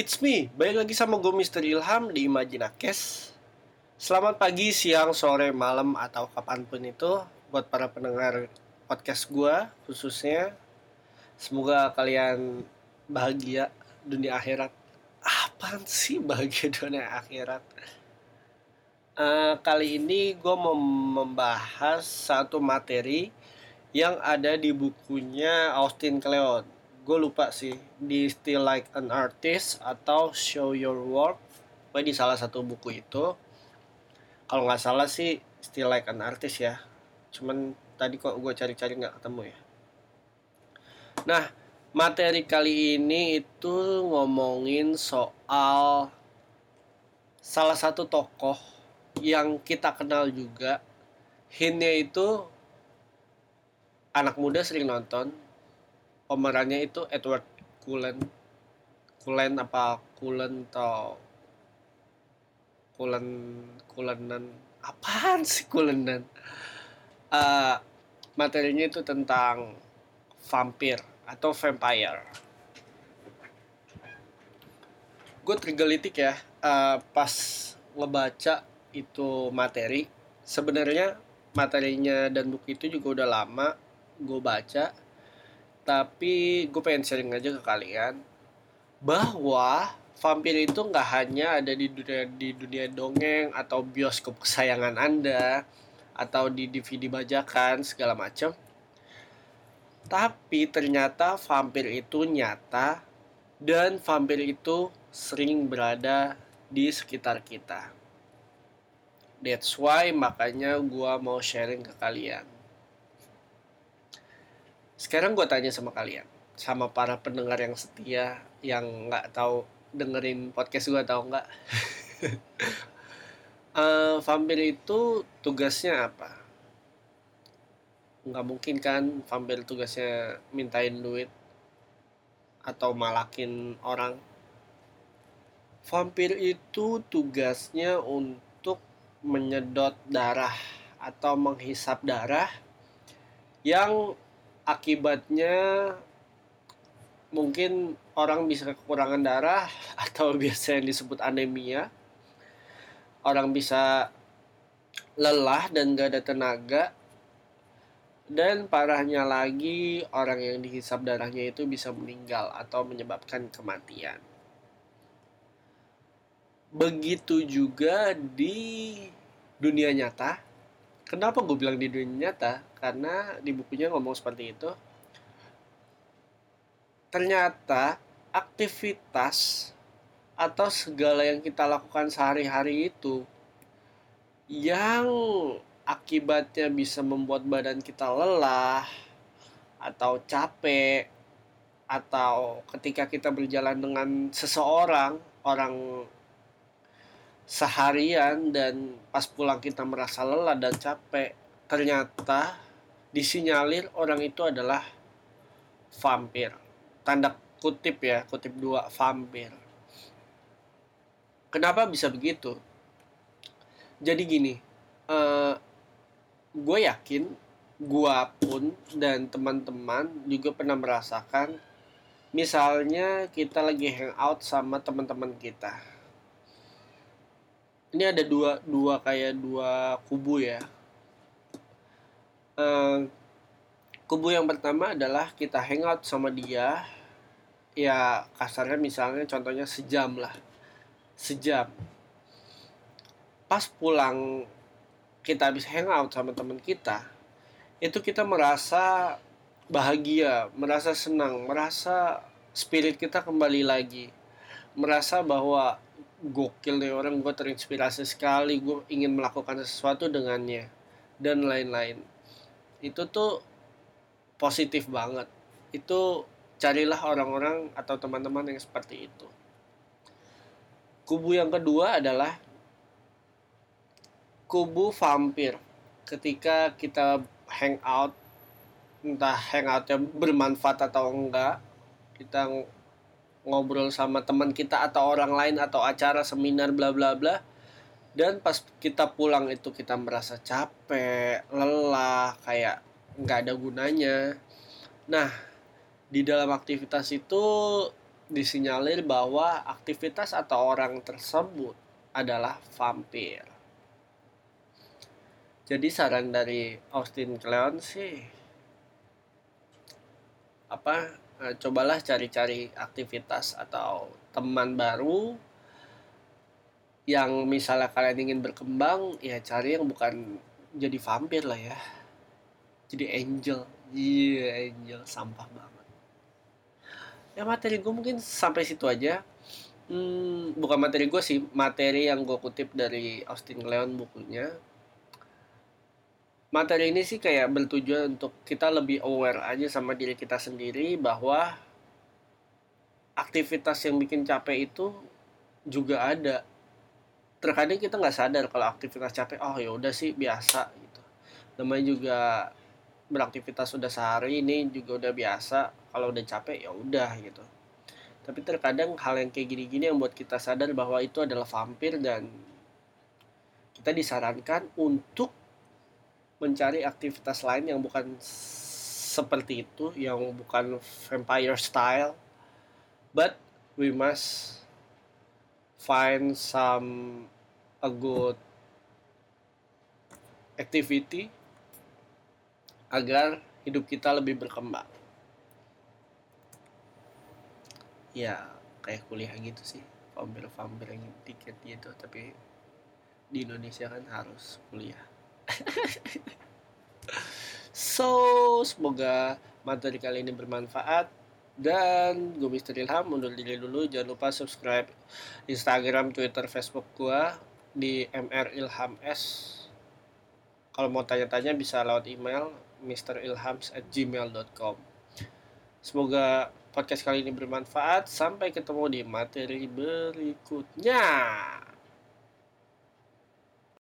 It's me, balik lagi sama gue Mr. Ilham di Imajinakes Selamat pagi, siang, sore, malam, atau kapan pun itu Buat para pendengar podcast gue khususnya Semoga kalian bahagia dunia akhirat Apaan sih bahagia dunia akhirat? Uh, kali ini gue mau membahas satu materi yang ada di bukunya Austin Kleon gue lupa sih di Still Like an Artist atau Show Your Work. Gue di salah satu buku itu kalau nggak salah sih Still Like an Artist ya. Cuman tadi kok gue cari-cari nggak ketemu ya. Nah materi kali ini itu ngomongin soal salah satu tokoh yang kita kenal juga. Hintnya itu anak muda sering nonton pemerannya itu Edward Cullen. Cullen apa Cullen atau Cullen Cullenan? Apaan sih Cullenan? Uh, materinya itu tentang vampir atau vampire. Gue tergelitik ya uh, pas ngebaca itu materi. Sebenarnya materinya dan buku itu juga udah lama gue baca tapi gue pengen sharing aja ke kalian bahwa vampir itu nggak hanya ada di dunia di dunia dongeng atau bioskop kesayangan anda atau di DVD bajakan segala macam tapi ternyata vampir itu nyata dan vampir itu sering berada di sekitar kita. That's why makanya gue mau sharing ke kalian sekarang gue tanya sama kalian, sama para pendengar yang setia, yang nggak tahu dengerin podcast gue tau nggak? uh, vampir itu tugasnya apa? Nggak mungkin kan vampir tugasnya mintain duit atau malakin orang. Vampir itu tugasnya untuk menyedot darah atau menghisap darah yang akibatnya mungkin orang bisa kekurangan darah atau biasa yang disebut anemia. Orang bisa lelah dan gak ada tenaga. Dan parahnya lagi orang yang dihisap darahnya itu bisa meninggal atau menyebabkan kematian. Begitu juga di dunia nyata kenapa gue bilang di dunia nyata? Karena di bukunya ngomong seperti itu. Ternyata aktivitas atau segala yang kita lakukan sehari-hari itu yang akibatnya bisa membuat badan kita lelah atau capek atau ketika kita berjalan dengan seseorang orang seharian dan pas pulang kita merasa lelah dan capek ternyata disinyalir orang itu adalah vampir. Tanda kutip ya, kutip dua vampir. Kenapa bisa begitu? Jadi gini, uh, gue yakin gue pun dan teman-teman juga pernah merasakan misalnya kita lagi hangout sama teman-teman kita ini ada dua dua kayak dua kubu ya. Uh, kubu yang pertama adalah kita hangout sama dia. Ya kasarnya misalnya contohnya sejam lah. Sejam. Pas pulang kita habis hangout sama teman kita itu kita merasa bahagia merasa senang merasa spirit kita kembali lagi. Merasa bahwa gokil nih orang gue terinspirasi sekali gue ingin melakukan sesuatu dengannya dan lain-lain. Itu tuh positif banget. Itu carilah orang-orang atau teman-teman yang seperti itu. Kubu yang kedua adalah kubu vampir. Ketika kita hangout entah hangoutnya bermanfaat atau enggak kita ngobrol sama teman kita atau orang lain atau acara seminar bla bla bla dan pas kita pulang itu kita merasa capek lelah kayak nggak ada gunanya nah di dalam aktivitas itu disinyalir bahwa aktivitas atau orang tersebut adalah vampir. Jadi saran dari Austin Kleon sih apa eh, cobalah cari-cari aktivitas atau teman baru yang misalnya kalian ingin berkembang ya cari yang bukan jadi vampir lah ya. Jadi angel. Iya yeah, angel. Sampah banget. Ya materi gue mungkin sampai situ aja. Hmm, bukan materi gue sih. Materi yang gue kutip dari Austin Leon bukunya materi ini sih kayak bertujuan untuk kita lebih aware aja sama diri kita sendiri bahwa aktivitas yang bikin capek itu juga ada. Terkadang kita nggak sadar kalau aktivitas capek oh ya udah sih biasa gitu. Namanya juga beraktivitas sudah sehari ini juga udah biasa kalau udah capek ya udah gitu. Tapi terkadang hal yang kayak gini-gini yang buat kita sadar bahwa itu adalah vampir dan kita disarankan untuk mencari aktivitas lain yang bukan seperti itu yang bukan vampire style but we must find some a good activity agar hidup kita lebih berkembang. Ya, kayak kuliah gitu sih. Vampir-vampir yang tiket gitu, tapi di Indonesia kan harus kuliah. So, semoga materi kali ini bermanfaat. Dan gue Mister Ilham mundur diri dulu. Jangan lupa subscribe Instagram Twitter Facebook gue di MR Ilham S. Kalau mau tanya-tanya bisa lewat email misterilhams at gmail.com semoga podcast kali ini bermanfaat. Sampai ketemu di materi berikutnya